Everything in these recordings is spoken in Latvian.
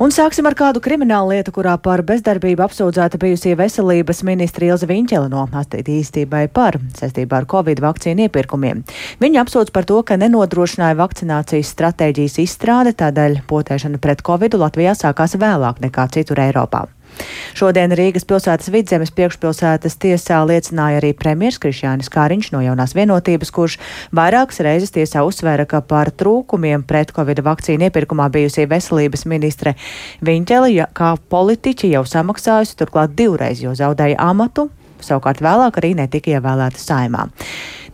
Un sāksim ar kādu kriminālu lietu, kurā par bezdarbību apsūdzēta bijusī veselības ministra Ilza Viņķela no attīstībai par saistībā ar Covid vakcīnu iepirkumiem. Viņa apsūdz par to, ka nenodrošināja vakcinācijas stratēģijas izstrāde, tādēļ potēšana pret Covid Latvijā sākās vēlāk nekā citur Eiropā. Šodien Rīgas pilsētas vidzemes priekšpilsētas tiesā liecināja arī premjers Krišjānis Kāriņš no jaunās vienotības, kurš vairākas reizes tiesā uzsvēra, ka par trūkumiem pret Covid vakcīnu iepirkumā bijusī veselības ministre Viņķeli, ja, kā politiķi jau samaksājusi turklāt divreiz, jo zaudēja amatu, savukārt vēlāk arī netika ievēlēta saimā.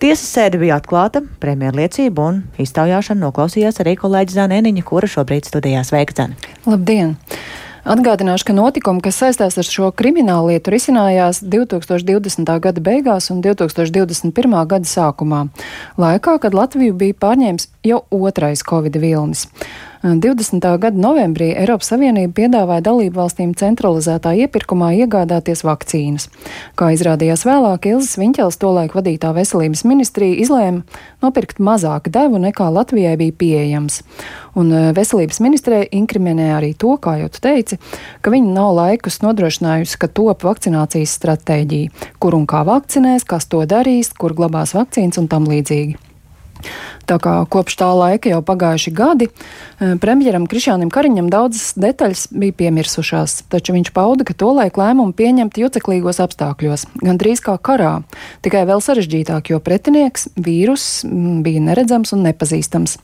Tiesas sēde bija atklāta, premjerliecība un iztaujāšana noklausījās arī kolēģi Zanēniņa, kura šobrīd studijās veikta. Labdien! Atgādināšu, ka notikumi, kas saistās ar šo kriminālu lietu, risinājās 2020. gada beigās un 2021. gada sākumā, laikā, kad Latviju bija pārņēmis jau otrais Covid vilnis. 20. gada novembrī Eiropas Savienība piedāvāja dalību valstīm centralizētā iepirkumā iegādāties vakcīnas. Kā izrādījās vēlāk, Ilzas Viņķels tolaik vadītā veselības ministrija izlēma nopirkt mazāk devu nekā Latvijai bija pieejams. Un e, veselības ministrē inkriminē arī to, kā jau tu teici, ka viņa nav laikus nodrošinājusi, ka top vakcinācijas stratēģija, kur un kā vakcinēs, kas to darīs, kur glabās vakcīnas un tam līdzīgi. Tā kā kopš tā laika jau pagājuši gadi, eh, premjeram Krišjānam Kariņam daudzas detaļas bija piemirsušās, taču viņš pauda, ka tolaik lēmumu pieņemt juceklīgos apstākļos, gandrīz kā karā, tikai vēl sarežģītāk, jo pretinieks vīrus mm, bija neredzams un nepazīstams.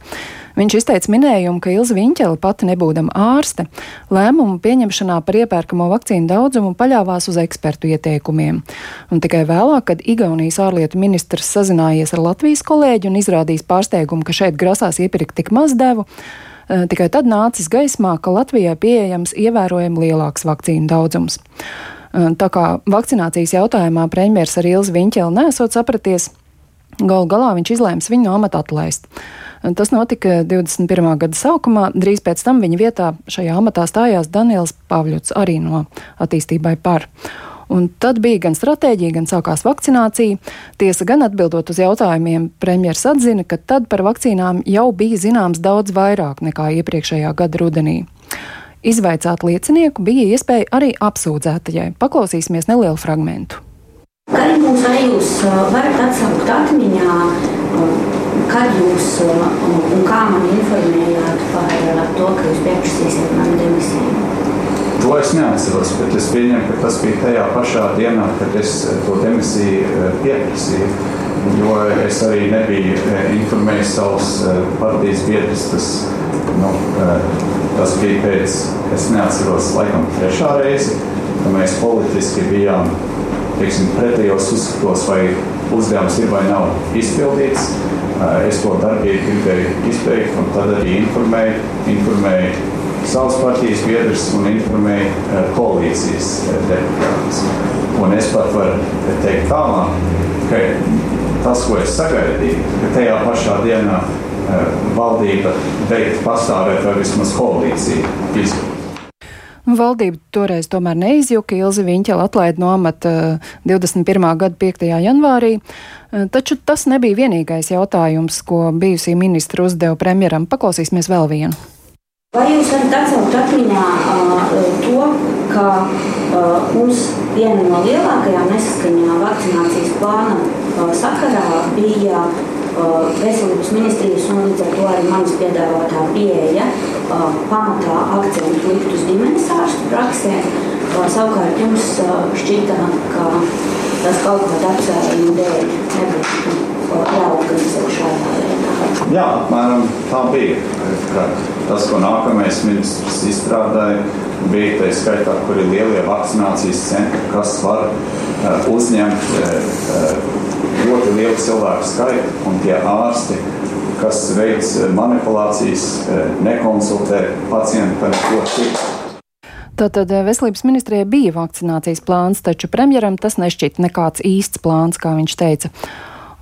Viņš izteica minējumu, ka Ilza Viņķela pati nebūdama ārste, lēmumu pieņemšanā par iepērkamo vakcīnu daudzumu paļāvās uz ekspertu ieteikumiem. Un tikai vēlāk, kad Igaunijas ārlietu ministrs sazinājies ar Latvijas kolēģi un izrādījis pārsteigumu, ka šeit grasās iepirkt tik maz devu, eh, tikai tad nācis gaismā, ka Latvijai pieejams ievērojami lielāks vakcīnu daudzums. Eh, tā kā vakcinācijas jautājumā premjeras ar Ilzi Viņķeli nesot sapraties, galu galā viņš izlēms viņu no amata atlaist. Tas notika 21. gada sākumā. Drīz pēc tam viņa vietā šajā amatā stājās Daniels Pavļots, arī no attīstībai par. Un tad bija gan stratēģija, gan sākās vakcinācija. Tiesa gan atbildot uz jautājumiem, premjeras atzina, ka tad par vakcīnām jau bija zināms daudz vairāk nekā iepriekšējā gada rudenī. Izvaicāt liecinieku bija iespēja arī apsūdzētajai. Paklausīsimies nelielu fragmentu. Kā jums vai jūs varat atsaukt atmiņā Kad jūs un kā man informējāt par to, ka jūs pieprasīsiet manu demisiju? To es neatceros, bet es pieņemu, ka tas bija tajā pašā dienā, kad es to demisiju pieprasīju. Jo es arī nebiju informējis savus partijas biedrus. Tas, nu, tas bija pēc, es neatceros, laikam, trešā reize, kad mēs politiski bijām teiksim, pretējos uzskatos, vai uzdevums ir vai nav izpildīts. Es to darbību gribēju izbeigt, un tad arī informēju, informēju savas partijas biedrus un informēju koalīcijas deputātus. Un es pat varu teikt tālāk, ka tas, ko es sagaidīju, ka tajā pašā dienā valdība beigtu pastāvēt vai vismaz koalīcija izbeigtu. Valdība toreiz tomēr neizjuka. Ilzi Viņķela atlaida no amata 21. gada 5. janvārī. Eh, taču tas nebija vienīgais jautājums, ko bijusī ministra uzdeva premjeram. Paklausīsimies vēl vienu. Vai jūs varat atcelt atmiņā uh, to, ka uh, mums viena no lielākajām nesaskaņām vakcinācijas plāna uh, sakarā bija veselības ministrijas un līdz ar to arī manas piedāvātā pieeja pamatā akcentu likt uz ģimenes ārstu praksē. Uh, savukārt jums šķita, ka tas kaut kāda apsvēruma dēļ nebūtu jāorganizē šādā veidā. Jā, apmēram tā bija. Tas, ko nākamais ministrs izstrādāja, bija tā skaitā, kur ir lielie vakcinācijas centri, kas var uh, uzņemt uh, ļoti lielu cilvēku skaitu un tie ārsti kas veic manipulācijas, nekonsultē pacientu par ko citu. Tātad eh, veselības ministrijai bija vakcinācijas plāns, taču premjeram tas nešķita nekāds īsts plāns, kā viņš teica.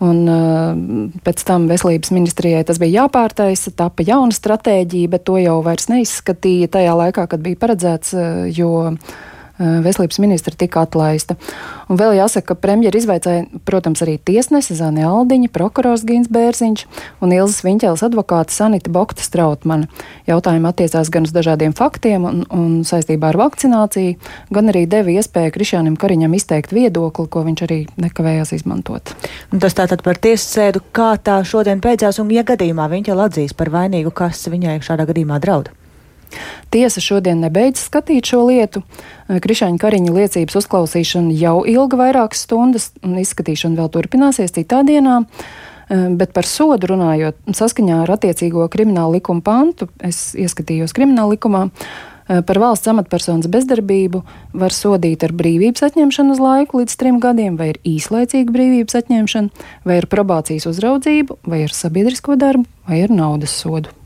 Un uh, pēc tam veselības ministrijai tas bija jāpārtaisa, tapa jauna stratēģija, bet to jau vairs neizskatīja tajā laikā, kad bija paredzēts, uh, jo veselības ministra tika atlaista. Un vēl jāsaka, ka premjeri izvaicāja, protams, arī tiesnese Zāne Aldiņa, prokurors Gins Bērziņš un Ilzas Viņķēlas advokāte Sanita Bokta Strautmana. Jautājumi attiecās gan uz dažādiem faktiem un, un saistībā ar vakcināciju, gan arī deva iespēju Krišānam Kariņam izteikt viedokli, ko viņš arī nekavējās izmantot. Un tas tātad par tiesas sēdu, kā tā šodien beidzās, un ja gadījumā viņš jau atzīs par vainīgu, kas viņai šādā gadījumā draud? Tiesa šodien nebeidz skatīt šo lietu. Krišāņa Kariņa liecības uzklausīšana jau ilga vairākas stundas, un izskatīšana vēl turpināsies citā dienā. Bet par sodu runājot, saskaņā ar attiecīgo kriminālu likumu pantu, es ieskatījos krimināla likumā, par valsts amatpersonas bezdarbību var sodīt ar brīvības atņemšanu uz laiku līdz trim gadiem, vai ir īslaicīga brīvības atņemšana, vai ar probācijas uzraudzību, vai ar sabiedrisko darbu, vai ar naudas sodu.